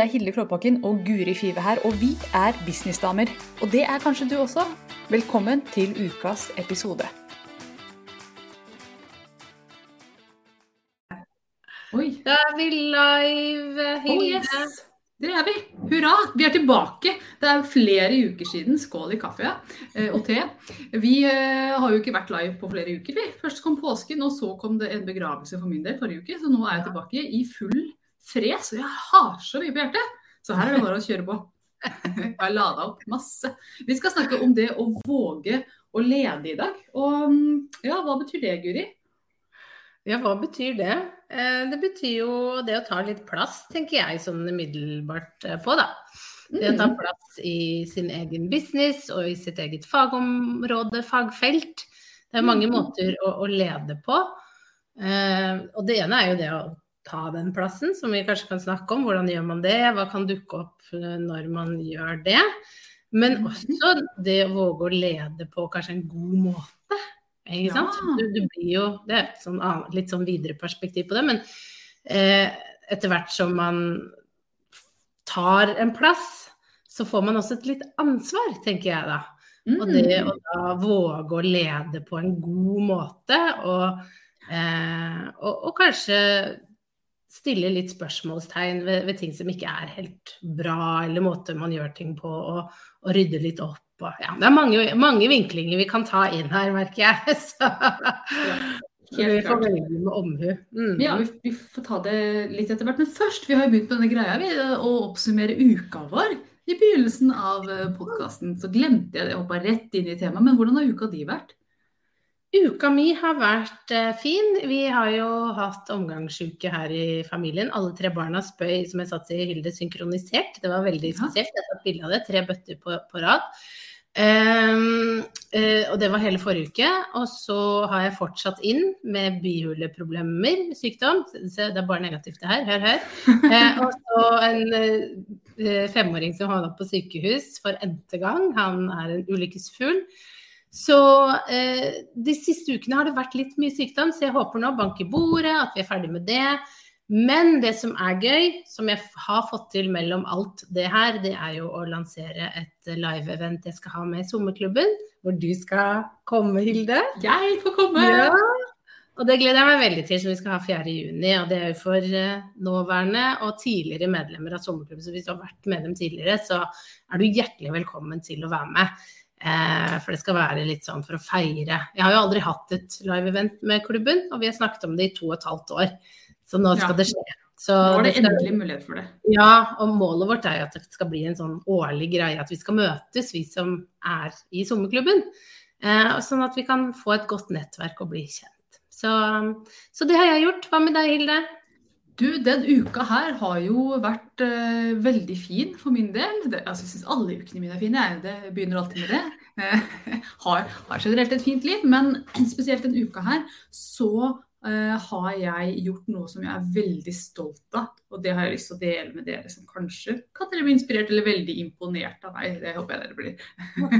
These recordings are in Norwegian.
Det er Hilde Klåbakken og Guri Five her, og vi er businessdamer. Og det er kanskje du også. Velkommen til ukas episode. Oi. Da er vi live, Hilde. Oh, yes. Det er vi. Hurra! Vi er tilbake. Det er flere uker siden. Skål i kaffe eh, og te. Vi eh, har jo ikke vært live på flere uker. Vi. Først kom påsken, og så kom det en begravelse for min del forrige uke. Så nå er jeg tilbake i full fres. Og jeg har så mye på hjertet. Så her er det bare å kjøre på. Jeg har lada opp masse. Vi skal snakke om det å våge å lede i dag. Og ja, hva betyr det, Guri? Ja, hva betyr det? Eh, det betyr jo det å ta litt plass, tenker jeg sånn umiddelbart eh, på, da. Det å ta plass i sin egen business og i sitt eget fagområde, fagfelt. Det er mange måter å, å lede på. Eh, og det ene er jo det å ta den plassen, som vi kanskje kan snakke om. Hvordan gjør man det? Hva kan dukke opp når man gjør det? Men også det å våge å lede på kanskje en god måte. Ikke sant? Ja. Du, du blir jo, det er et sånn, litt sånn videre perspektiv på det, men eh, etter hvert som man tar en plass, så får man også et litt ansvar, tenker jeg da. Og det å da våge å lede på en god måte, og, eh, og, og kanskje stille litt spørsmålstegn ved, ved ting som ikke er helt bra, eller måter man gjør ting på, og, og rydde litt opp. Og, ja, det er mange, mange vinklinger vi kan ta inn her, merker jeg. Så helt vi får velge med omhu. Mm. Ja, vi, vi får ta det litt etter hvert. Men først, vi har jo begynt på denne greia vi, å oppsummere uka vår. I begynnelsen av podkasten så glemte jeg det, hoppa rett inn i temaet. Men hvordan har uka di vært? Uka mi har vært eh, fin. Vi har jo hatt omgangsuke her i familien. Alle tre barna spøy, som jeg satt i Hilde, synkronisert. Det var veldig spesielt. Jeg tok bilde av det. Tre bøtter på, på rad. Um, uh, og det var hele forrige uke. Og så har jeg fortsatt inn med bihuleproblemer, sykdom. Så det er bare negativt det her, hør, hør. Uh, og så en uh, femåring som havna på sykehus for n-te gang. Han er en ulykkesfugl. Så eh, de siste ukene har det vært litt mye sykdom, så jeg håper nå bank i bordet, at vi er ferdig med det. Men det som er gøy, som jeg har fått til mellom alt det her, det er jo å lansere et live-event jeg skal ha med sommerklubben, hvor du skal komme, Hilde. Jeg får komme! Ja. Og det gleder jeg meg veldig til, som vi skal ha 4. juni. Og det er jo for eh, nåværende og tidligere medlemmer av sommerklubben. Så hvis du har vært medlem tidligere, så er du hjertelig velkommen til å være med. Eh, for det skal være litt sånn for å feire. Jeg har jo aldri hatt et live-event med klubben, og vi har snakket om det i to og et halvt år. Så nå skal Ja. det skje. Så Nå er det skal- endelig mulighet for det. ja, og målet vårt er jo at det skal bli en sånn årlig greie, at vi skal møtes, vi som er i sommerklubben. Eh, sånn at vi kan få et godt nettverk og bli kjent. Så, så det har jeg gjort. Hva med deg, Hilde? Du, den uka her har jo vært uh, veldig fin for min del. Det, altså, jeg syns alle ukene mine er fine. Jeg det begynner alltid med det. Eh, har, har generelt et fint liv, men spesielt den uka her så har jeg gjort noe som jeg er veldig stolt av. Og det har jeg lyst til å dele med dere som kanskje kan dere bli inspirert eller veldig imponert av meg. Det håper jeg dere blir.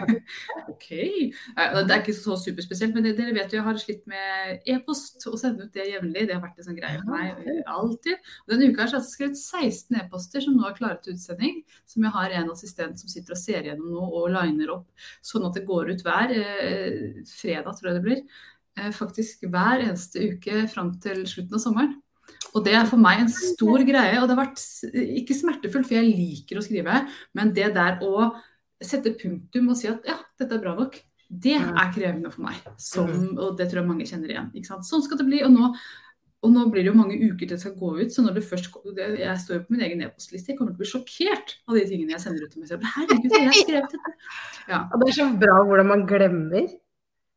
ok. Eh, Det er ikke så superspesielt, men dere vet jo jeg har slitt med e-post og sende ut det jevnlig. Det har vært en sånn greie for meg eh, alltid. Og denne uka har jeg altså skrevet 16 e-poster som nå er klare til utsending. Som jeg har en assistent som sitter og ser gjennom nå og liner opp, sånn at det går ut hver eh, fredag, tror jeg det blir. Eh, faktisk hver eneste uke fram til slutten av sommeren. Og det er for meg en stor greie. Og det har vært ikke smertefullt, for jeg liker å skrive, men det der å sette punktum og si at ja, dette er bra nok, det er krevende for meg. Som, og det tror jeg mange kjenner igjen. Sånn skal det bli. Og nå, og nå blir det jo mange uker til det skal gå ut, så når det først går det, Jeg står jo på min egen e-postliste, jeg kommer til å bli sjokkert av de tingene jeg sender ut til meg selv. Herregud, jeg har skrevet dette. Ja, Og det er så bra hvordan man glemmer.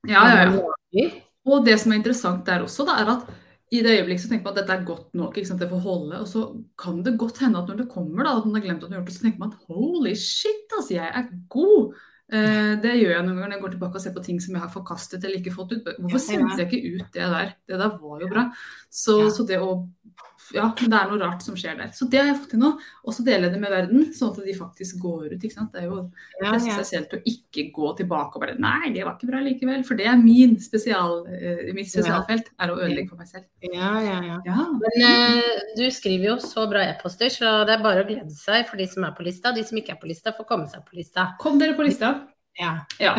ja, ja. ja. Og det som er interessant der også, da, er at i det øyeblikket så tenker man at dette er godt nok, ikke sant? det får holde. Og så kan det godt hende at når det kommer, da, at man har glemt at man har gjort det, så tenker man at holy shit, altså, jeg er god. Eh, det gjør jeg noen ganger når jeg går tilbake og ser på ting som jeg har forkastet eller ikke fått ut. Hvorfor sendte jeg ikke ut det der? Det der var jo bra. Så, så det å Ja, men det er noe rart som skjer der. Så det har jeg fått til nå. Og så deler jeg det med verden, sånn at de faktisk går ut. ikke sant? Det er jo Ja, presse ja. til å ikke gå tilbake og bare Nei, det var ikke bra likevel. For det er min spesial, uh, mitt spesialfelt, er å ødelegge for meg selv. ja, ja, ja. Ja. Men uh, du skriver jo så bra e-poster, så det er bare å glede seg for de som er på lista. De som ikke er på lista, får komme seg på lista. Kom dere på lista. Ja. Ja.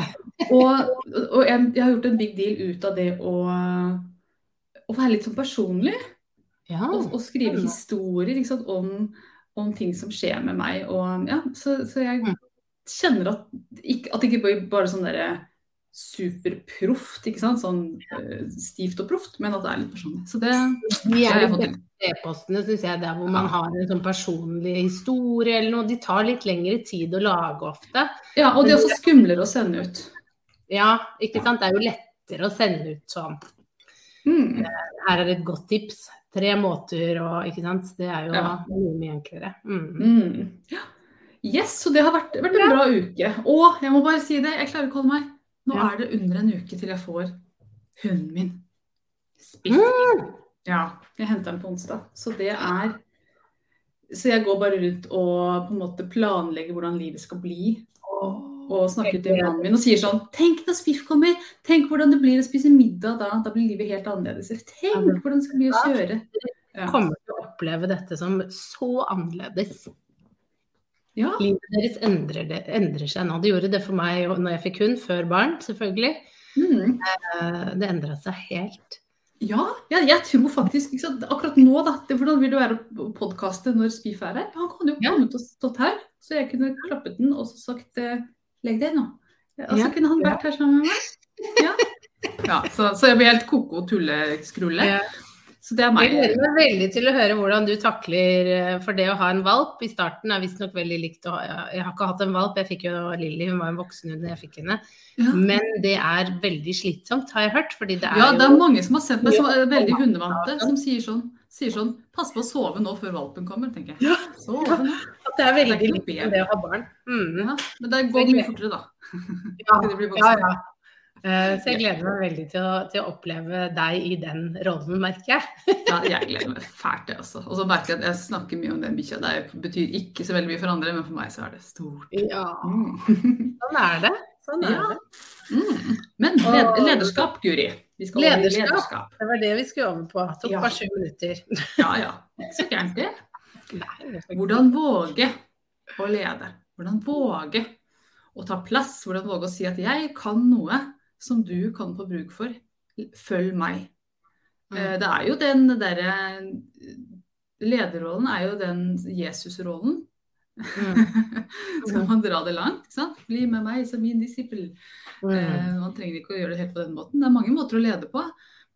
Og, og jeg, jeg har gjort en big deal ut av det å, å være litt sånn personlig. Ja. Og, og skrive historier ikke sant, om, om ting som skjer med meg. Og, ja, så, så jeg Mm. kjenner at, at det ikke bare sånn derre superproft, ikke sant. Sånn uh, stivt og proft, men at det er litt personlig. Så det, De er de e-postene, syns jeg, der hvor man har en sånn personlig historie eller noe. De tar litt lengre tid å lage ofte. Ja, og det er også skumlere å sende ut. Ja, ikke sant. Det er jo lettere å sende ut sånn. Mm. Her er et godt tips. Tre måter og Ikke sant. Det er jo Ja. mye, mye enklere. Mm. Mm. Ja. Yes, så det har vært, vært en bra uke. Og jeg må bare si det, jeg klarer ikke å holde meg. Nå Ja. er det under en uke til jeg får hunden min. Spist. Mm. Ja, jeg henter den på onsdag. Så det er Så jeg går bare rundt og på en måte planlegger hvordan livet skal bli. Og snakker til mannen min og sier sånn Tenk når Spiff kommer! Tenk hvordan det blir å spise middag da. Da blir livet helt annerledes. Eller tenk hvordan det skal bli å kjøre. Ja. Kommer til å oppleve dette som så annerledes. ja. Livet deres endrer, det, endrer seg nå. Det gjorde det for meg når jeg fikk hund, før barn, selvfølgelig. Mm. Eh, Det endra seg helt. Ja, jeg, jeg tror faktisk sant? Akkurat nå, da. Det, hvordan vil det være å podkaste når Spiff er her? Han kunne jo Ja. kommet og stått her, så jeg kunne klappet den og så sagt eh, legg deg nå. Og så Ja. kunne han vært her sammen med meg. Ja. ja så, så jeg blir helt ko-ko tulleskrulle. Ja. Så det er Jeg gleder meg veldig til å høre hvordan du takler eh, For det å ha en valp i starten er visstnok veldig likt å ha Jeg har ikke hatt en valp, jeg fikk jo Lilly, hun var en voksen hund da jeg fikk henne. Ja. Men det er veldig slitsomt, har jeg hørt. Fordi det er Ja, det er jo mange som har sett meg som er veldig hundevante, som sier sånn, sier sånn Pass på å sove nå før valpen kommer, tenker jeg. Sove nå. Det er veldig likt det å ha barn. Mm. Ja, men det går mye fortere, da. Ja, ja, ja. Eh, Så jeg gleder meg veldig til å, til å oppleve deg i den rollen, merker jeg. Ja, jeg gleder meg fælt, det også. Og så merker jeg at jeg snakker mye om den bikkja. Det betyr ikke så veldig mye for andre, men for meg så er det stort. Ja, Mm. sånn er det. Sånn er Ja. det. Mm. Men led lederskap, Guri. Lederskap. lederskap. Det var det vi skulle over på. Det tok bare sju minutter. Ja ja, så gærent det. Hvordan våge å lede. Hvordan våge å ta plass. Hvordan våge å si at jeg kan noe som du kan få bruk for. Følg meg. Eh, Mm. Det er jo den derre Lederrollen er jo den Jesus-rollen. Mm. Skal man dra det langt? Ikke sant? Bli med meg som min disippel. Mm. Eh, man trenger ikke å gjøre det helt på den måten. Det er mange måter å lede på.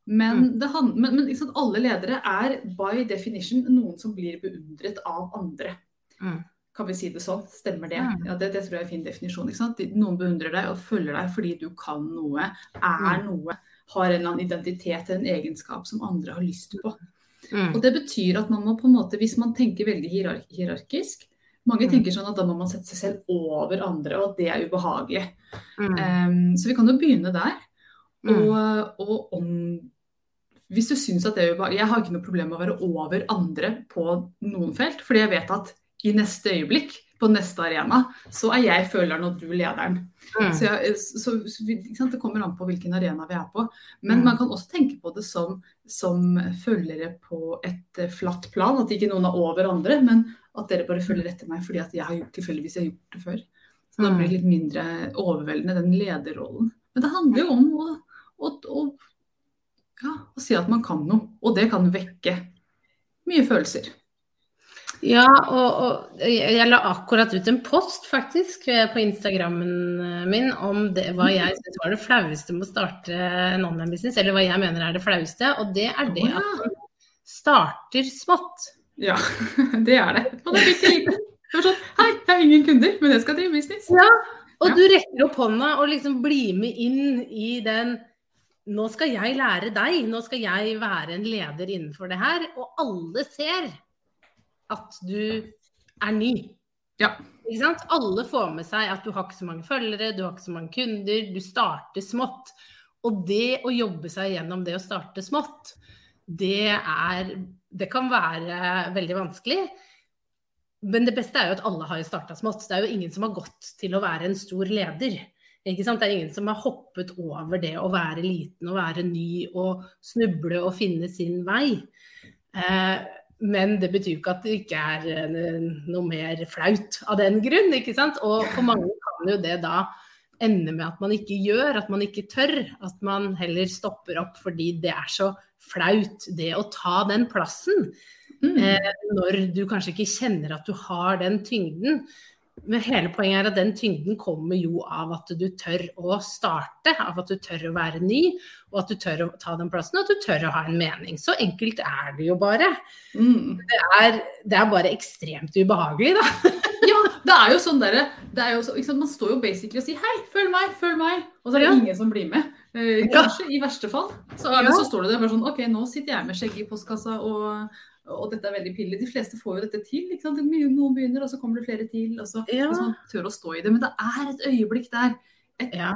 Men, det han, men, men liksom, alle ledere er by definition noen som blir beundret av andre. Mm. Kan vi si det sånn? Stemmer det? Mm. Ja, det, det tror jeg er en fin definisjon. Noen beundrer deg og følger deg fordi du kan noe, er Mm. noe, har en eller annen identitet, en egenskap som andre har lyst på. Mm. Og det betyr at man må på en måte, hvis man tenker veldig hierark hierarkisk Mange Mm. tenker sånn at da må man sette seg selv over andre, og at det er ubehagelig. Mm. Um, så vi kan jo begynne der. Mm. Og, og om Hvis du syns at det er ubehagelig Jeg har ikke noe problem med å være over andre på noen felt, fordi jeg vet at i neste øyeblikk, på neste arena, så er jeg føleren og du lederen. Mm. Så, jeg, så, så sant? Det kommer an på hvilken arena vi er på. Men Mm. man kan også tenke på det som, som følgere på et eh, flatt plan. At ikke noen er over andre, men at dere bare følger etter meg fordi at jeg har gjort, tilfeldigvis har gjort det før. Så da Mm. blir det litt mindre overveldende, den lederrollen. Men det handler jo om å, å, å, ja, og si at man kan noe. Og det kan vekke mye følelser. Ja, og, og jeg la akkurat ut en post faktisk eh, på Instagrammen eh, min om det, hva jeg syns var det flaueste med å starte en online business, eller hva jeg mener er det flaueste, og det er det at man starter smått. Ja, det er det. Man er bitte lite. Det sånn Hei, jeg har ingen kunder, men jeg skal drive business. Ja, og Ja. du rekker opp hånda og liksom blir med inn i den Nå skal jeg lære deg, nå skal jeg være en leder innenfor det her. Og alle ser at du er ny. Ja. Ikke sant? Alle får med seg at du har ikke så mange følgere, du har ikke så mange kunder, du starter smått. Og det å jobbe seg gjennom det å starte smått, det er Det kan være veldig vanskelig. Men det beste er jo at alle har starta smått. Det er jo ingen som har gått til å være en stor leder. Ikke sant? Det er ingen som har hoppet over det å være liten og være ny og snuble og finne sin vei. Eh, men det betyr jo ikke at det ikke er eh, noe mer flaut av den grunn. ikke sant? Og for mange kan jo det da ende med at man ikke gjør, at man ikke tør. At man heller stopper opp fordi det er så flaut, det å ta den plassen. Mm. Eh, når du kanskje ikke kjenner at du har den tyngden. Men hele poenget er at den tyngden kommer jo av at du tør å starte, av at du tør å være ny, og at du tør å ta den plassen, og at du tør å ha en mening. Så enkelt er det jo bare. Mm. Det er, det er bare ekstremt ubehagelig, da. Ja, det er jo sånn derre er så, Man står jo basically og sier 'hei, følg meg, følg meg', og så er det Ja. ingen som blir med. Eh, Ja. kanskje, i verste fall. Så, Ja. så står du der bare sånn 'ok, nå sitter jeg med skjegget i postkassa', og, og dette er veldig pinlig. De fleste får jo dette til. ikke sant? Noen begynner, og så kommer det flere til. og så Ja. Hvis man tør å stå i det. Men det er et øyeblikk der. Et Ja.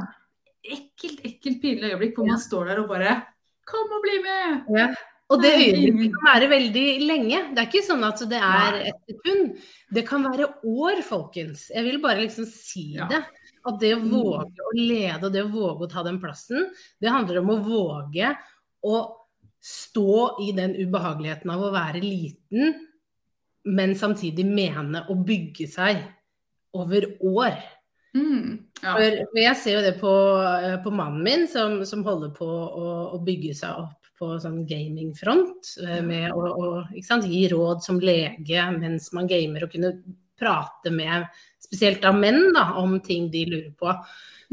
ekkelt, ekkelt pinlig øyeblikk hvor man står der og bare 'kom og bli med'! Ja. Og det øyeblikket kan være veldig lenge. Det er ikke sånn at det er et sekund. Det kan være år, folkens. Jeg vil bare liksom si Ja. det. At det å våge å lede og det å våge å ta den plassen, det handler om å våge å stå i den ubehageligheten av å være liten, men samtidig mene å bygge seg over år. Mm. Ja. For, jeg ser jo det på, eh, på mannen min, som, som holder på å, å bygge seg opp på sånn gamingfront. eh, Med å, å sant, gi råd som lege mens man gamer, og kunne prate med spesielt av menn da, om ting de lurer på.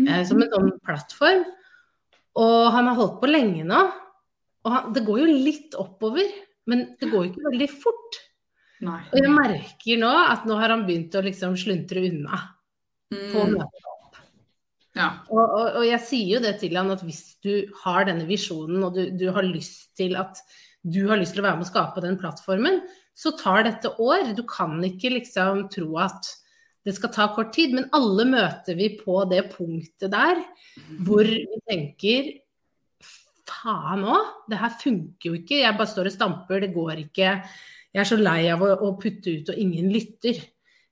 Eh, som en sånn plattform. Og han har holdt på lenge nå. Og det går jo litt oppover, men det går jo ikke veldig fort. Nei. Og jeg merker nå at nå har han begynt å liksom sluntre unna på Mm. møtet. Ja. Og, og, og jeg sier jo det til han at hvis du har denne visjonen og du, du har lyst til at du har lyst til å være med å skape den plattformen, så tar dette år. Du kan ikke liksom tro at det skal ta kort tid, men alle møter vi på det punktet der hvor vi tenker faen òg, det her funker jo ikke. Jeg bare står og stamper, det går ikke. Jeg er så lei av å, å putte ut og ingen lytter.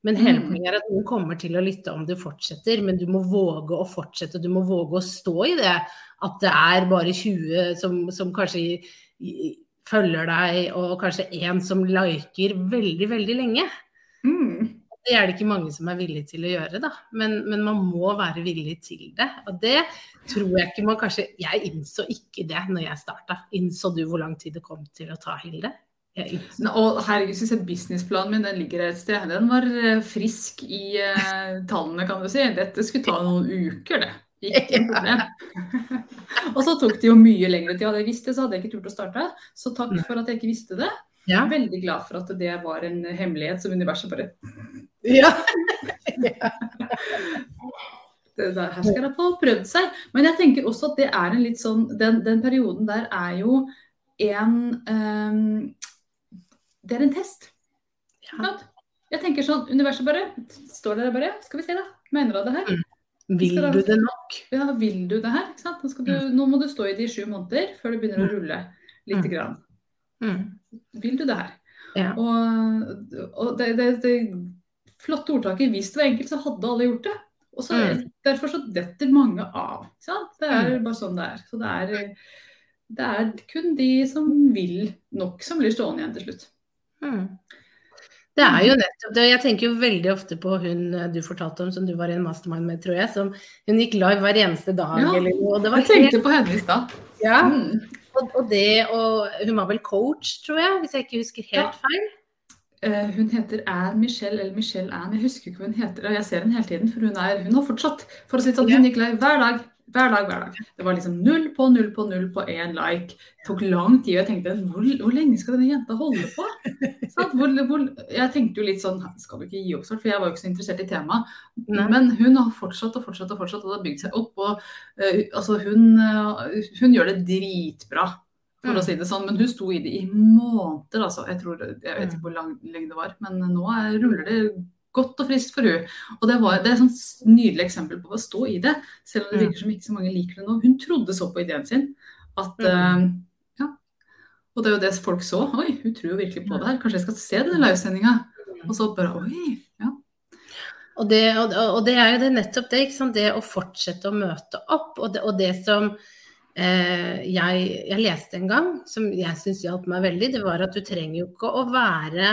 Men hele Mm. poenget er at noen kommer til å lytte om du fortsetter, men du må våge å fortsette. Du må våge å stå i det. At det er bare 20 som, som kanskje i, i, følger deg, og kanskje én som liker veldig, veldig lenge. Det er det ikke mange som er villige til å gjøre, da. Men, men man må være villig til det. Og det tror jeg ikke man kanskje Jeg innså ikke det når jeg starta. Innså du hvor lang tid det kom til å ta, Hilde? Nå, Og herregud, synes jeg businessplanen min den ligger et sted. Den var eh, frisk i uh, tallene, kan du si. Dette skulle ta noen uker, det. Og så tok det jo mye lengre tid. Hadde jeg visst det, så hadde jeg ikke turt å starte. Så takk for at jeg ikke visste det. Ja. Veldig glad for at det var en hemmelighet som universet bare ja. det der, Her skal få prøvd seg. Men jeg tenker også at det er en litt sånn Den, den perioden der er jo en um, Det er en test. Ja. Jeg tenker sånn, Universet bare står der bare Skal vi se, da. Mener du det her? Vil du det nok? Ja, vil du det her? Ikke sant? Nå, du, må du stå i det i sju måneder før det begynner å rulle lite Mm. grann. Mm. Vil du det her? Ja. Og, og det, det, det flotte ordtaket 'hvis det var enkelt, så hadde alle gjort det'. Og så, Mm. Derfor så detter mange av. Det er bare sånn det er. Så det er, det er kun de som vil nok, som blir stående igjen til slutt. Mm. Det er jo nettopp det. Jeg tenker jo veldig ofte på hun eh, du fortalte om, som du var i en mastermind med, tror jeg. Som hun gikk live hver eneste dag. Ja, eller noe. og det var Jeg tenkte på henne i stad. ja, Mm. og, og det, og hun var vel coach, tror jeg, hvis jeg ikke husker helt feil. Eh, hun heter Anne Michelle eller Michelle Anne, jeg husker ikke hva hun heter. Og jeg ser henne hele tiden, for hun, er, hun har fortsatt. For å si sånn, hun gikk live hver dag. Hver dag, hver dag. Det var liksom null på null på null på én like. Det tok lang tid. og Jeg tenkte hvor, hvor lenge skal denne jenta holde på? Sant? Hvor, hvor, jeg tenkte jo litt sånn Skal du ikke gi opp snart? For jeg var jo ikke så interessert i temaet. Men hun har fortsatt og fortsatt og fortsatt, og det har bygd seg opp. Og uh, altså hun, uh, hun gjør det dritbra, for Mm. å si det sånn. Men hun sto i det i måneder, altså. Jeg, tror, jeg vet ikke hvor lang lenge det var, men nå er, ruller det godt og friskt for hun. Og det, var, det er et nydelig eksempel på å stå i det, selv om det Mm. virker som ikke så mange liker det nå. Hun trodde så på ideen sin at Mm. uh, ja. Og det er jo det folk så. Oi, hun tror jo virkelig på det her. Kanskje jeg skal se denne livesendinga. Og så bare oi. Ja. Og det, og, og det er jo det nettopp det, det å fortsette å møte opp. Og det, og det som jeg, jeg leste en gang, som jeg syns hjalp meg veldig, det var at du trenger jo ikke å være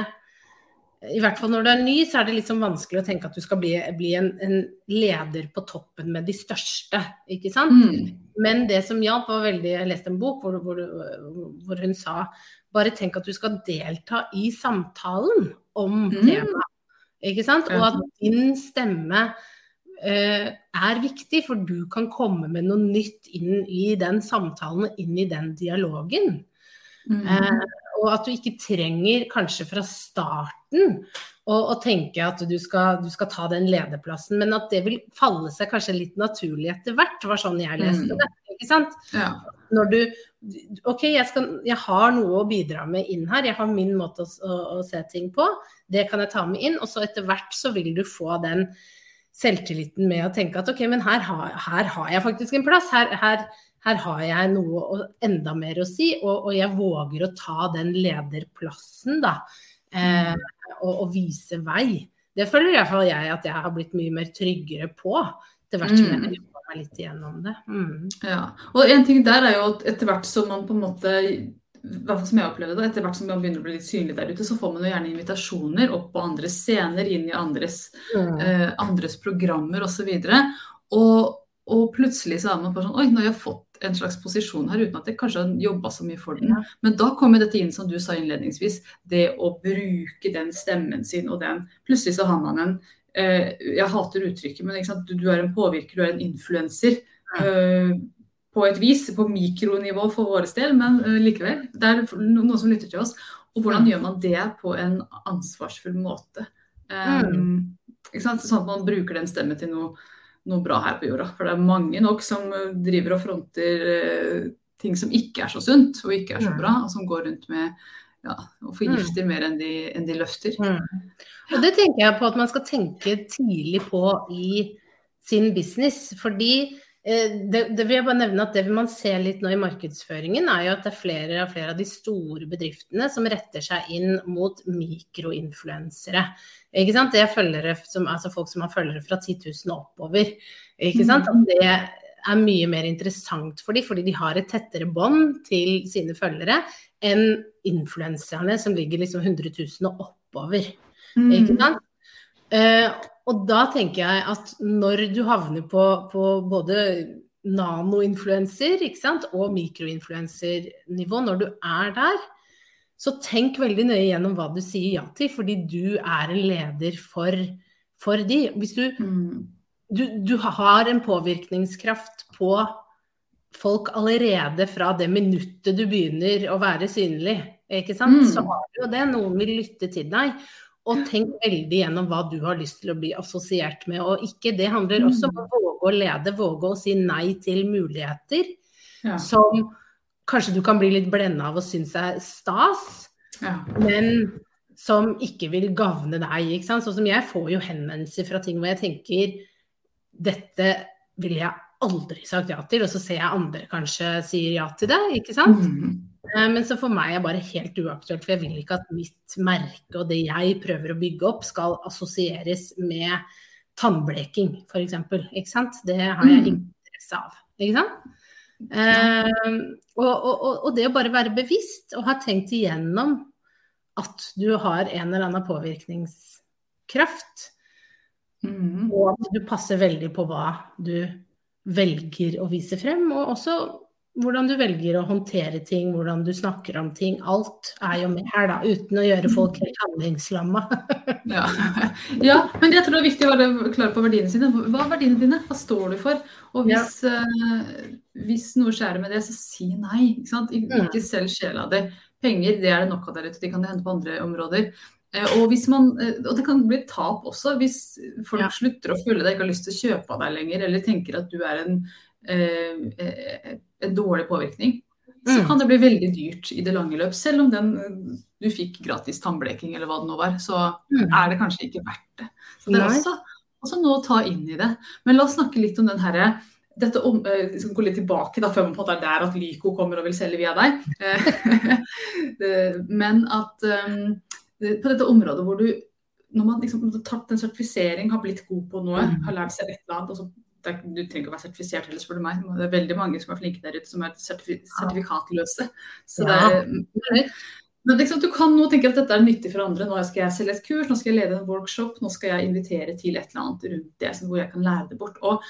i hvert fall når du er ny, så er det litt sånn vanskelig å tenke at du skal bli, bli en, en leder på toppen med de største, ikke sant. Mm. Men det som hjalp, var veldig Jeg leste en bok hvor, hvor, hvor hun sa bare tenk at du skal delta i samtalen om Mm. temaet. Ikke sant? Og at din stemme eh, er viktig, for du kan komme med noe nytt inn i den samtalen, inn i den dialogen. Mm. Eh, og at du ikke trenger kanskje fra starten å, å tenke at du skal, du skal ta den lederplassen, men at det vil falle seg kanskje litt naturlig etter hvert. Var sånn jeg leste Mm. det. ikke sant? ja. Når du OK, jeg, skal, jeg har noe å bidra med inn her. Jeg har min måte å, å, å se ting på. Det kan jeg ta med inn. Og så etter hvert så vil du få den selvtilliten med å tenke at OK, men her har, her har jeg faktisk en plass. Her, her, her har jeg noe og enda mer å si, og, og, jeg våger å ta den lederplassen, da. Eh, og, og, vise vei. Det føler i hvert fall jeg at jeg har blitt mye mer tryggere på. Etter hvert som jeg har jobba meg litt igjennom det. Mm. Ja. Og en ting der er jo at etter hvert som man på en måte som jeg opplevde det, etter hvert som man begynner å bli litt synlig der ute, så får man jo gjerne invitasjoner opp på andre scener, inn i andres, Mm. eh, andres programmer osv. Og, og plutselig så er man bare sånn Oi, nå har jeg fått en slags posisjon her uten at jeg kanskje har jobba så mye for den. Men da kommer dette inn, som du sa innledningsvis, det å bruke den stemmen sin og den Plutselig så har man en eh, Jeg hater uttrykket, men? Du, du er en påvirker, du er en influenser. eh, på et vis, på mikronivå for vår del, men eh, likevel. Det er noen som lytter til oss. Og hvordan Mm. gjør man det på en ansvarsfull måte? Um, ikke sant? Sånn at man bruker den stemmen til noe, noe bra her på jorda. For det er mange nok som eh, driver og fronter uh, ting som ikke er så sunt og ikke er så Mm. bra, og som går rundt med ja, og forgifter mer enn de, enn de løfter. Mm. Og det tenker jeg på at man skal tenke tidlig på i sin business. Fordi det, det vil jeg bare nevne at det man ser litt nå i markedsføringen, er jo at det er flere og flere av de store bedriftene som retter seg inn mot mikroinfluensere. Ikke sant? Det er følgere som, altså folk som har følgere fra 10 000 og oppover. Ikke sant? At det er mye mer interessant for dem, fordi de har et tettere bånd til sine følgere enn influenserne som ligger liksom 100 000 og oppover. Ikke Mm. sant? Eh, og da tenker jeg at når du havner på, på både nanoinfluenser og mikroinfluensernivå, når du er der, så tenk veldig nøye gjennom hva du sier ja til, fordi du er en leder for, for de. Hvis du, Mm. du, du har en påvirkningskraft på folk allerede fra det minuttet du begynner å være synlig, ikke sant? Mm. Så har du jo det. Noen vil lytte til deg. Og tenk veldig gjennom hva du har lyst til å bli assosiert med og ikke. Det handler også om å våge å lede, våge å si nei til muligheter Ja. som kanskje du kan bli litt blenda av og synes er stas, Ja. men som ikke vil gagne deg. ikke sant? Sånn som jeg får jo henvendelser fra ting hvor jeg tenker dette ville jeg aldri sagt ja til, og så ser jeg andre kanskje sier ja til det, ikke sant. Mm. Eh, Men så for meg er det bare helt uaktuelt, for jeg vil ikke at mitt merke og det jeg prøver å bygge opp, skal assosieres med tannbleking, f.eks. Ikke sant. Det har jeg Mm. interesse av. Ikke sant. Eh, og, og, og- og det å bare være bevisst og ha tenkt igjennom at du har en eller annen påvirkningskraft, Mm. og at du passer veldig på hva du velger å vise frem, og også hvordan du velger å håndtere ting, hvordan du snakker om ting. Alt er jo med her, da, uten å gjøre folk helt handlingslamma. Ja. ja, men jeg tror det er viktig å være klar på verdiene sine. Hva er verdiene dine? Hva står du for? Og hvis, eh, hvis noe skjærer med det, så si nei. Ikke, sant? Ik- Mm. selv sjela di. Penger det er det nok av der ute, de kan det hende på andre områder. Eh, Og, hvis man, eh, og det kan bli tap også, hvis folk Ja. slutter å følge deg, ikke har lyst til å kjøpe av deg lenger, eller tenker at du er en, en dårlig påvirkning. Så Mm. kan det bli veldig dyrt i det lange løp, selv om den, du fikk gratis tannbleking eller hva det nå var, så Mm. er det kanskje ikke verdt det. Så det er også, også noe å ta inn i det. Men la oss snakke litt om den herre dette om, eh, vi skal gå litt tilbake da, før man på en måte er der at Lyco kommer og vil selge via deg. Eh, Men at um, på dette området hvor du når man liksom har tatt en sertifisering, har blitt god på noe, Mm. har lært seg et eller annet og så, det er, Du trenger ikke å være sertifisert heller, spør du meg. Det er veldig mange som er flinke der ute som er sertifi sertifikatløse. Så det Ja. er, men liksom, du kan nå tenke at dette er nyttig for andre. Nå skal jeg selge et kurs, nå skal jeg lede en workshop, nå skal jeg invitere til et eller annet rundt det som- hvor jeg kan lære det bort. Og,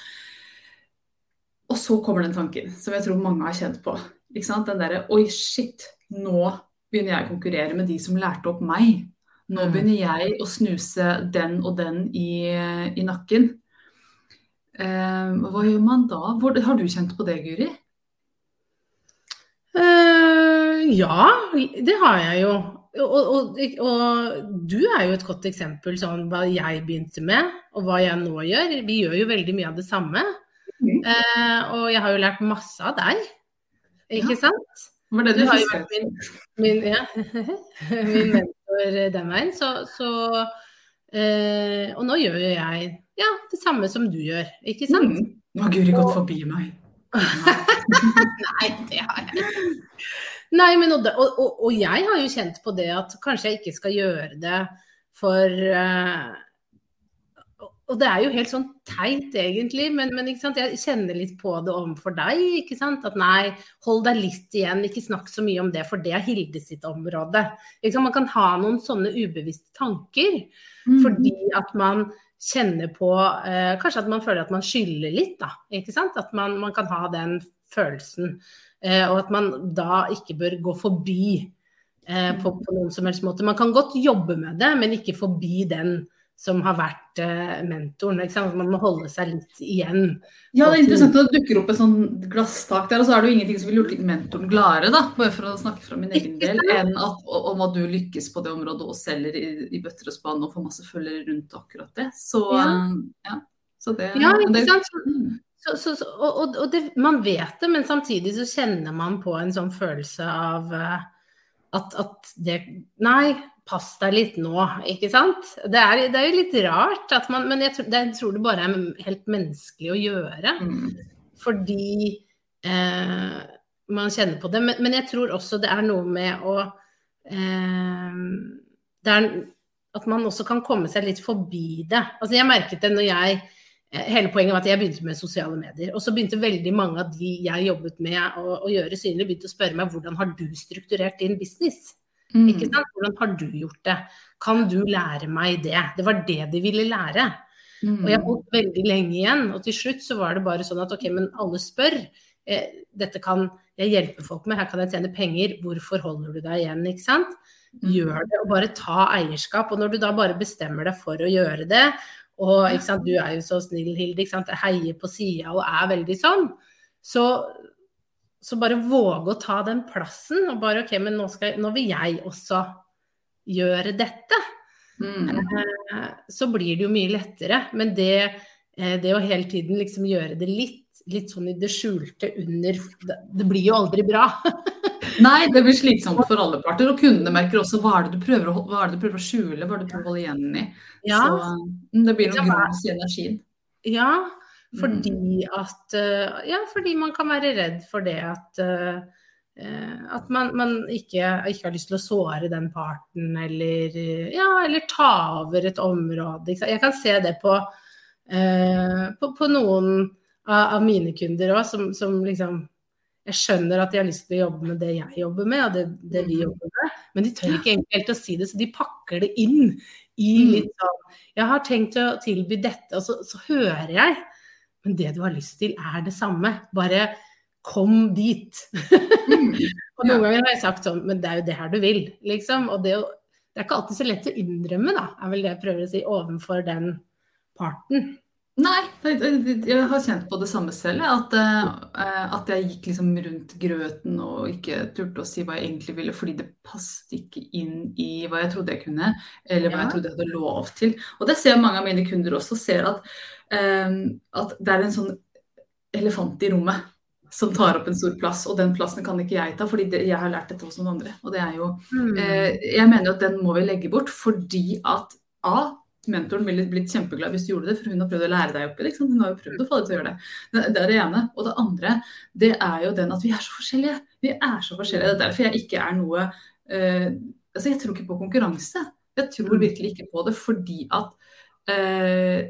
og så kommer den tanken, som jeg tror mange har kjent på. Den derre Oi, shit, nå begynner jeg å konkurrere med de som lærte opp meg. Nå Mm. begynner jeg å snuse den og den i, i nakken. Eh, hva gjør man da? Hvor, har du kjent på det, Guri? Eh, ja, det har jeg jo. Og, og, og du er jo et godt eksempel sånn hva jeg begynte med, og hva jeg nå gjør. Vi gjør jo veldig mye av det samme. Mm. Eh, og jeg har jo lært masse av deg, ikke Ja. sant? Var det Du du har jo vært min, min, ja, min mentor den veien. Så, så eh, Og nå gjør jo jeg ja, det samme som du gjør, ikke sant? Mm. Nå har Guri gått forbi meg. Nei, det har jeg ikke. Nei, men og, og, og, jeg har jo kjent på det at kanskje jeg ikke skal gjøre det for uh, Og det er jo helt sånn teit egentlig, men, men jeg kjenner litt på det overfor deg. ikke sant? At nei, hold deg litt igjen, ikke snakk så mye om det, for det er Hilde sitt område. Man kan ha noen sånne ubevisste tanker Mm. fordi at man kjenner på eh, Kanskje at man føler at man skylder litt, da. Ikke sant? At man, man kan ha den følelsen. Eh, og at man da ikke bør gå forbi eh, på, på noen som helst måte. Man kan godt jobbe med det, men ikke forbi den som har vært eh, mentoren. Man må holde seg litt igjen. Ja, det er interessant at det dukker opp et sånn glasstak der, og så er det jo ingenting som ville gjort mentoren gladere, da, bare for å snakke fra min egen del, enn at, om at du lykkes på det området og selger i, i bøtter og spann og får masse følgere rundt akkurat det. Så Ja. ja. Så det, Ja, ikke sant? Mm. Så, så, så, og og, og det, man vet det, men samtidig så kjenner man på en sånn følelse av eh, at, at det Nei, pass deg litt nå, ikke sant? Det er, det er jo litt rart, at man, men jeg tror, det, jeg tror det bare er helt menneskelig å gjøre. Mm. Fordi eh, man kjenner på det. Men, men jeg tror også det er noe med å eh, Det er at man også kan komme seg litt forbi det. Altså jeg merket det når jeg eh, Hele poenget var at jeg begynte med sosiale medier. Og så begynte veldig mange av de jeg jobbet med å, å gjøre synlig, begynte å spørre meg hvordan har du strukturert din business? Mm. Ikke sant? Hvordan har du gjort det? Kan du lære meg det? Det var det de ville lære. Mm. Og jeg holdt veldig lenge igjen. Og til slutt så var det bare sånn at ok, men alle spør. Eh, dette kan jeg hjelpe folk med, her kan jeg tjene penger. Hvorfor holder du deg igjen, ikke sant? Mm. Gjør det, og bare ta eierskap. Og når du da bare bestemmer deg for å gjøre det, og ikke sant, du er jo så snill, Hilde, ikke sant, jeg heier på sida og er veldig sånn, så, så bare våge å ta den plassen. Og bare ok, men nå, skal, nå vil jeg også gjøre dette. Mm. Eh, så blir det jo mye lettere. Men det, eh, det å hele tiden liksom gjøre det litt, litt sånn i det skjulte under Det, blir jo aldri bra. Nei, det blir slitsomt for alle parter. Og kundene merker også hva er det du prøver å, du prøver å skjule, hva er det du prøver å holde igjen i. Ja, Så mm, det blir noe grums i energien. ja. Fordi at eh, Ja, fordi man kan være redd for det at eh, at man, man ikke, ikke har lyst til å såre den parten, eller, ja, eller ta over et område. Jeg kan se det på, eh, på, på noen av, av mine kunder òg, som, som liksom Jeg skjønner at de har lyst til å jobbe med det jeg jobber med, og det, det vi Mhm. jobber med, men de tør ikke helt å si det, så de pakker det inn i Mm. litt sånn Jeg har tenkt å tilby dette, og så, så hører jeg men det du har lyst til er det samme. Bare kom dit. Mm. Og noen ganger har jeg sagt sånn, men det er jo det her du vil, liksom. Og det, det er ikke alltid så lett å innrømme, da, er vel det jeg prøver å si, overfor den parten. Nei, jeg har kjent på det samme selv. At, eh, at jeg gikk liksom rundt grøten og ikke turte å si hva jeg egentlig ville, fordi det passet ikke inn i hva jeg trodde jeg kunne, eller hva Ja. jeg trodde jeg hadde lov til. Og det ser mange av mine kunder også, ser at, eh, at det er en sånn elefant i rommet som tar opp en stor plass, og den plassen kan ikke jeg ta, fordi det, jeg har lært dette hos noen andre. Og det er jo, Mm. eh, Jeg mener jo at den må vi legge bort, fordi at A. Mentoren ville blitt kjempeglad hvis du gjorde det, for hun har prøvd å lære deg opp i det. Hun har jo prøvd å få deg til å gjøre det. Det, er det ene. Og det andre, det er jo den at vi er så forskjellige. Vi er så forskjellige. Det er derfor jeg ikke er noe uh, Altså, jeg tror ikke på konkurranse. Jeg tror virkelig ikke på det fordi at uh,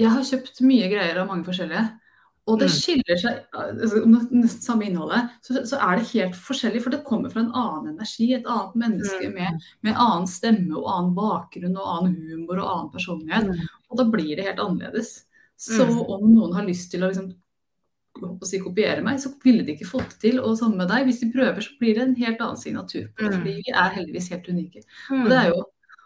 jeg har kjøpt mye greier av mange forskjellige. Og det Mm. skiller seg altså, Nesten samme innholdet, så, så er det helt forskjellig. For det kommer fra en annen energi, et annet menneske Mm. med, med annen stemme og annen bakgrunn og annen humor og annen personlighet. Mm. Og da blir det helt annerledes. Så om noen har lyst til å liksom å si, kopiere meg, så ville de ikke fått det til. Og samme med deg, hvis de prøver, så blir det en helt annen signatur. Fordi vi er heldigvis helt unike. Og det er jo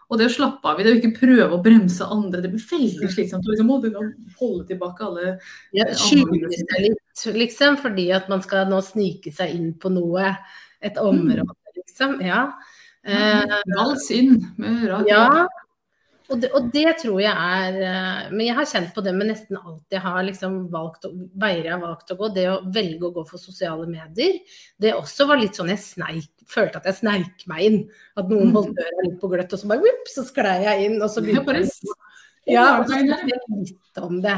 og det å slappe av i det, og ikke prøve å bremse andre, det blir veldig slitsomt. Liksom, å, holde tilbake alle Ja, eh, skjule seg litt, liksom, fordi at man skal nå snike seg inn på noe, et område, liksom. Ja. Eh, Vals inn med rak ja. Og det, og det tror jeg er eh, Men jeg har kjent på det med nesten alt jeg har liksom valgt, å- veier jeg har valgt å gå. Det å velge å gå for sosiale medier. Det også var litt sånn jeg sneik, følte at jeg sneik meg inn. At noen Mm. holdt døra litt på gløtt, og så bare vipp, så sklei jeg inn. Og så begynte jeg Ja, og så jeg litt om det.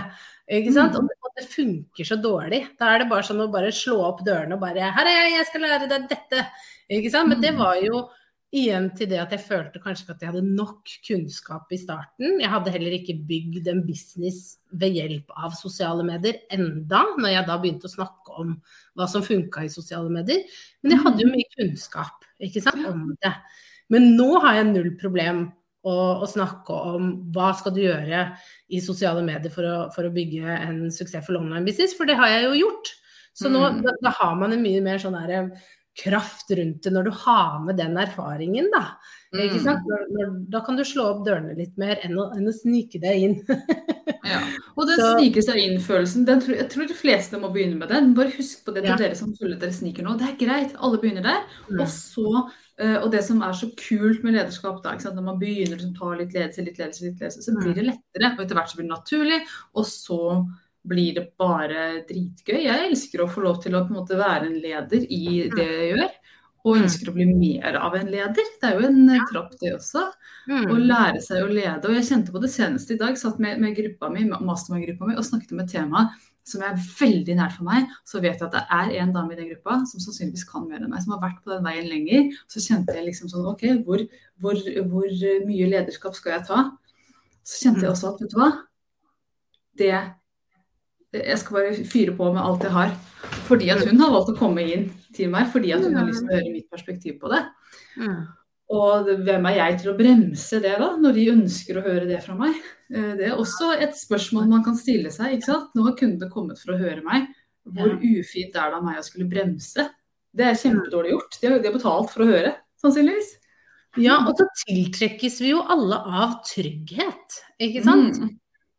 Ikke sant? Mm. Og, det, det funker så dårlig. Da er det bare sånn å bare slå opp dørene og bare Her er jeg, jeg skal lære deg dette. Ikke sant? Men det Mm. var jo igjen til det at jeg følte kanskje ikke at jeg hadde nok kunnskap i starten. Jeg hadde heller ikke bygd en business ved hjelp av sosiale medier enda, når jeg da begynte å snakke om hva som funka i sosiale medier. Men jeg hadde jo mye kunnskap ikke sant, om det. Men nå har jeg null problem å, å snakke om hva skal du gjøre i sosiale medier for å, for å bygge en suksessfull online-business, for det har jeg jo gjort. Så nå Mm. da, da har man en mye mer sånn der kraft rundt det når du har med den erfaringen, da. Ikke Mm. sant? Når, når, da kan du slå opp dørene litt mer enn å, enn å snike deg inn. Ja. Og den Så- snike seg inn-følelsen, den tror, jeg tror de fleste må begynne med den. Bare husk på det til Ja. dere som føler dere sniker nå. Det er greit, alle begynner der. Mm. Og så, eh, og det som er så kult med lederskap, da, når man begynner å ta litt ledelse, litt ledelse, litt ledelse, så Mm. blir det lettere. Og etter hvert så blir det naturlig, og så blir det bare dritgøy. Jeg elsker å få lov til å på en måte være en leder i det jeg gjør. Og Mm. ønsker å bli mer av en leder. Det er jo en kropp trapp, det også. Mm. Å lære seg å lede. Og jeg kjente på det seneste i dag. Satt med, med gruppa mi, mastermind-gruppa mi og snakket om et tema som er veldig nært for meg. Så vet jeg at det er en dame i den gruppa som sannsynligvis kan mer enn meg, som har vært på den veien lenger. Så kjente jeg liksom sånn OK, hvor, hvor, hvor mye lederskap skal jeg ta? Så kjente jeg også at vet du hva? Det Jeg skal bare fyre på med alt jeg har. Fordi at hun har valgt å komme inn til meg, fordi at hun har lyst til å høre mitt perspektiv på det. Mm. Og hvem er jeg til å bremse det, da, når de ønsker å høre det fra meg? Eh, Det er også et spørsmål man kan stille seg. ikke sant? Nå har kundene kommet for å høre meg. Hvor ufint er det av meg å skulle bremse? Det er kjempedårlig gjort. De har, de har betalt for å høre, sannsynligvis. Ja, og så tiltrekkes vi jo alle av trygghet, ikke sant? Mm.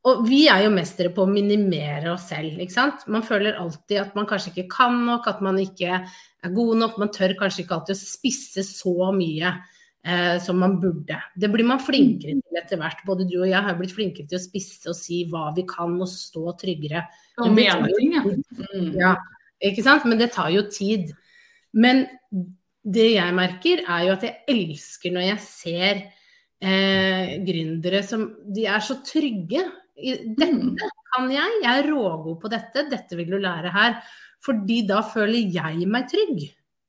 Og vi er jo mestere på å minimere oss selv, ikke sant. Man føler alltid at man kanskje ikke kan nok, at man ikke er god nok. Man tør kanskje ikke alltid å spisse så mye eh, som man burde. Det blir man flinkere til etter hvert. Både du og jeg har blitt flinkere til å spisse og si hva vi kan og stå tryggere. Og Men mene ting, ja. Mm. Ja, ikke sant? Men det tar jo tid. Men det jeg merker, er jo at jeg elsker når jeg ser eh, gründere som De er så trygge. I, dette Mm. kan jeg, jeg er rågod på dette, dette vil du lære her. Fordi da føler jeg meg trygg.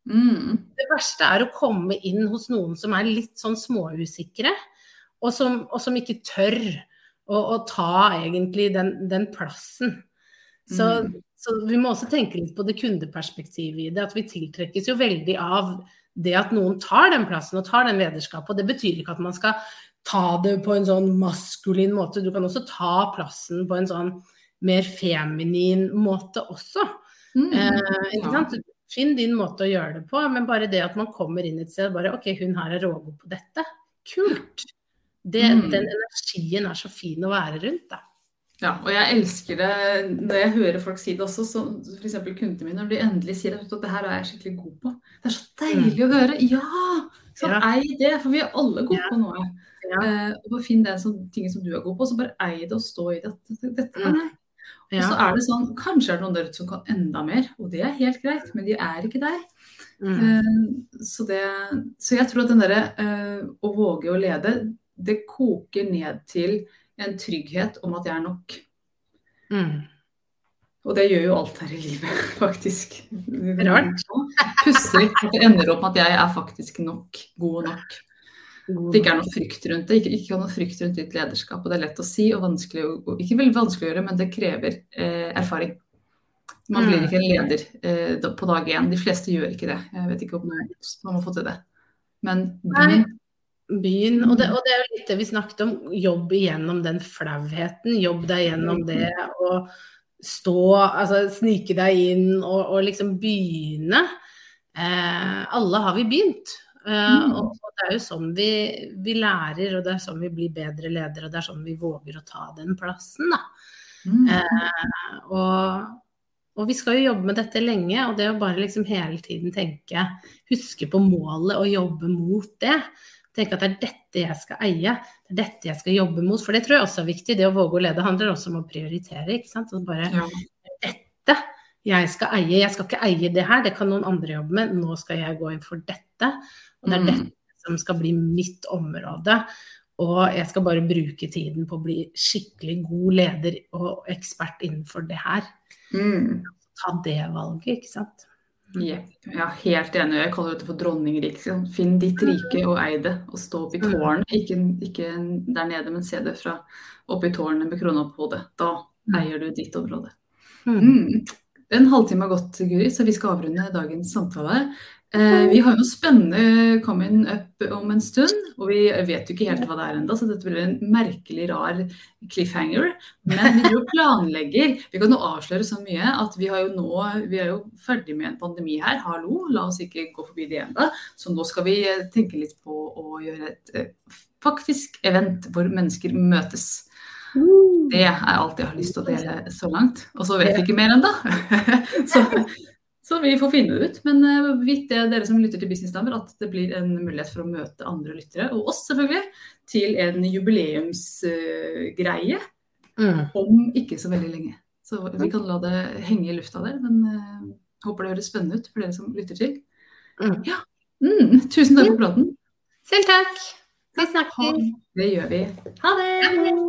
Mm. Det verste er å komme inn hos noen som er litt sånn småusikre, og som, og som ikke tør å, å ta egentlig den, den plassen. Så, Mm. så vi må også tenke litt på det kundeperspektivet i det. At vi tiltrekkes jo veldig av det at noen tar den plassen og tar den lederskapet. Og det betyr ikke at man skal ta det på en sånn maskulin måte. Du kan også ta plassen på en sånn mer feminin måte også. Mm. Eh, Ja. Finn din måte å gjøre det på, men bare det at man kommer inn et sted og bare OK, hun her er rågod på dette. Kult! Det, Mm. Den energien er så fin å være rundt, da. Ja, og jeg elsker det når jeg hører folk si det også, som f.eks. kundene mine, når de endelig sier at det her er jeg skikkelig god på. Det er så deilig å høre. Ja! Så Ja. ei det, for vi er alle gode Ja. på noe. Ja. Eh, og bare Finn den tingen som du er god på, så bare ei det og stå i det. Dette, dette kan Mm. jeg. Og så er det sånn, Kanskje er det noen der ute som kan enda mer, og det er helt greit, men de er ikke der. Mm. Eh, så, det, så jeg tror at den derre eh, å våge å lede, det koker ned til en trygghet om at jeg er nok. Mm. Og det gjør jo alt her i livet, faktisk. Rart. Pussig at det ender opp med at jeg er faktisk nok, god nok. Det ikke er noe frykt rundt det. Ikke, ikke noe frykt rundt ditt lederskap. Og det er lett å si og vanskelig å, ikke veldig vanskelig å gjøre, men det krever eh, erfaring. Man blir Mm. ikke en leder eh, på dag én. De fleste gjør ikke det. Jeg vet ikke om noen som har fått til det. Men begynn. Byen, og det, og det er jo litt det vi snakket om, jobb igjennom den flauheten. Jobb deg gjennom det å stå, altså snike deg inn og, og liksom begynne. Eh, alle har vi begynt. Eh, Mm. og, det er jo sånn vi, vi lærer, og det er sånn vi blir bedre ledere, og det er sånn vi våger å ta den plassen, da. Mm. Eh, og, og vi skal jo jobbe med dette lenge, og det å bare liksom hele tiden tenke, huske på målet og jobbe mot det. Tenke at det er dette jeg skal eie, det er dette jeg skal jobbe mot. For det tror jeg også er viktig. Det å våge å lede handler også om å prioritere. ikke sant? Og bare Ja. dette jeg skal eie. Jeg skal ikke eie det her, det kan noen andre jobbe med. Nå skal jeg gå inn for dette. Og det er Mm. dette som skal bli mitt område. Og jeg skal bare bruke tiden på å bli skikkelig god leder og ekspert innenfor det her. Mm. Ta det valget, ikke sant. Jepp. Jeg er helt enig. Jeg kaller dette for dronningriket. Finn ditt rike og ei det. Og stå opp i tårnet. Ikke, ikke der nede, men se det fra oppe i tårnet med krona på hodet. Da eier du ditt område. Mm. Mm. En halvtime har gått, Guri, så vi skal avrunde dagens samtale. Eh, vi har jo spennende coming up om en stund, og vi vet jo ikke helt hva det er ennå, så dette blir en merkelig rar cliffhanger. Men vi jo planlegger. Vi kan jo avsløre så mye at vi har jo nå Vi er jo ferdig med en pandemi her, hallo, la oss ikke gå forbi det ennå. Så nå skal vi eh, tenke litt på å gjøre et eh, faktisk event hvor mennesker møtes. Det er alt jeg har lyst til å dele så langt. Og så vet vi ikke mer ennå. så, så vi får finne det ut. Men uh, vidt det dere som lytter til Businessdamer, at det blir en mulighet for å møte andre lyttere, og oss selvfølgelig, til en jubileumsgreie Mm. om ikke så veldig lenge. Så vi kan la det henge i lufta der, men uh, håper det høres spennende ut for dere som lytter til. Mm. Ja. Mm, tusen takk for praten. Selv takk. Vi snakkes. det gjør vi. Ha det!